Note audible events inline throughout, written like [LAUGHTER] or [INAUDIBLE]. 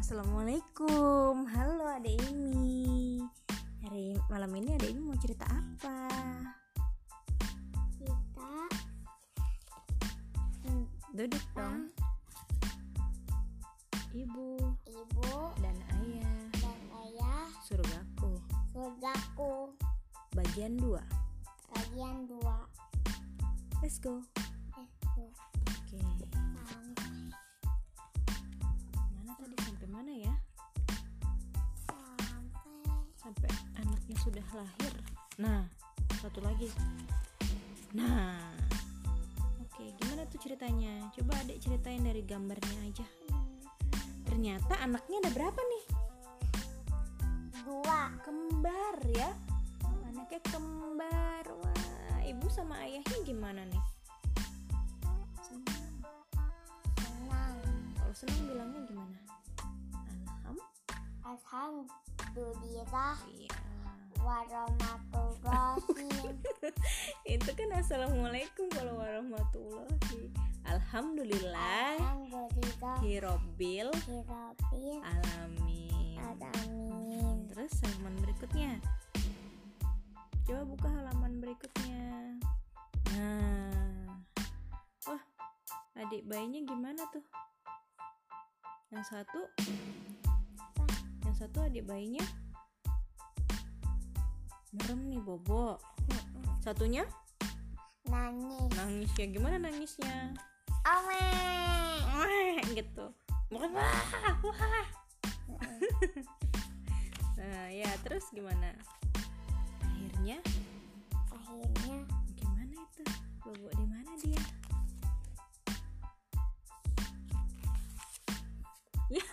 Assalamualaikum. Halo adek Imi. Hari malam ini adek Imi mau cerita apa? kita Duduk dong. Ibu ibu dan ayah. dan ayah Surgaku. surgaku. Bagian 2 bagian dua. Let's go. Eh tuh, sudah lahir. Nah. Satu lagi. Nah. Oke gimana tuh ceritanya? Coba adek ceritain dari gambarnya aja. Ternyata anaknya ada berapa nih? dua. Kembar ya. Anaknya kembar. Wah ibu sama ayahnya gimana nih? Senang senang. Kalau senang bilangnya gimana? Alham? Alhamdulillah. Iya warahmatullahi [LAUGHS] itu kan assalamualaikum kalau warahmatullahi. Alhamdulillah. Hirobil alamin. Alamin. Terus halaman berikutnya. Coba buka halaman berikutnya. Nah. Wah adik bayinya gimana tuh? Yang satu? Yang satu adik bayinya merem nih bobo. Satunya? Nangis. Nangis ya gimana nangisnya? Wah, gitu. Bukan wah wah. [LAUGHS] Nah ya terus gimana? Akhirnya? Akhirnya? Gimana itu? Bobo di mana dia? Ya.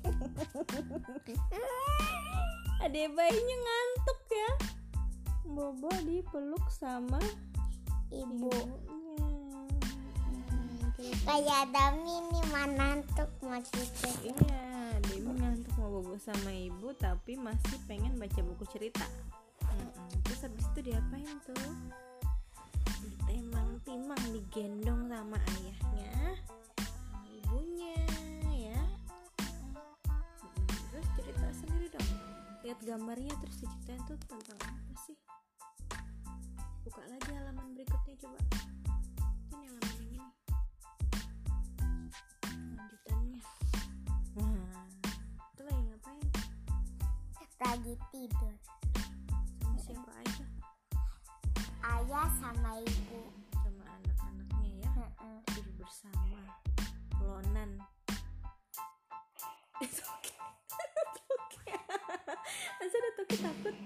[LAUGHS] Adek bayinya ngantuk ya. Bobo dipeluk sama ibu ibunya. Hmm, kayak Dami nih manantuk maksudnya Iya, Demi ngantuk mau bobo sama ibu tapi masih pengen baca buku cerita. Mm-mm. Terus habis itu diapain tuh? Ditemang-timang, digendong sama Lihat gambarnya terus diceritain tuh tentang apa sih? Buka lagi halaman berikutnya coba. Ini halaman yang ini. Lanjutannya. Wah, itu lagi ngapain? lagi tidur Sama siapa aja? ayah sama ibu Toke takut?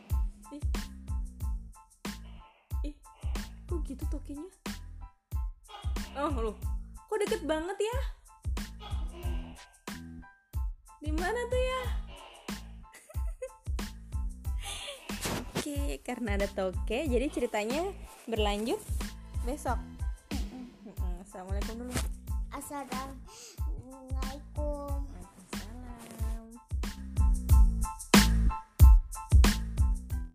Ih. Ih. Kok gitu tokenya? Oh, loh. Kok deket banget ya? Di mana tuh ya? Oke, karena ada toke, jadi ceritanya berlanjut besok. Assalamualaikum dulu. Assalamualaikum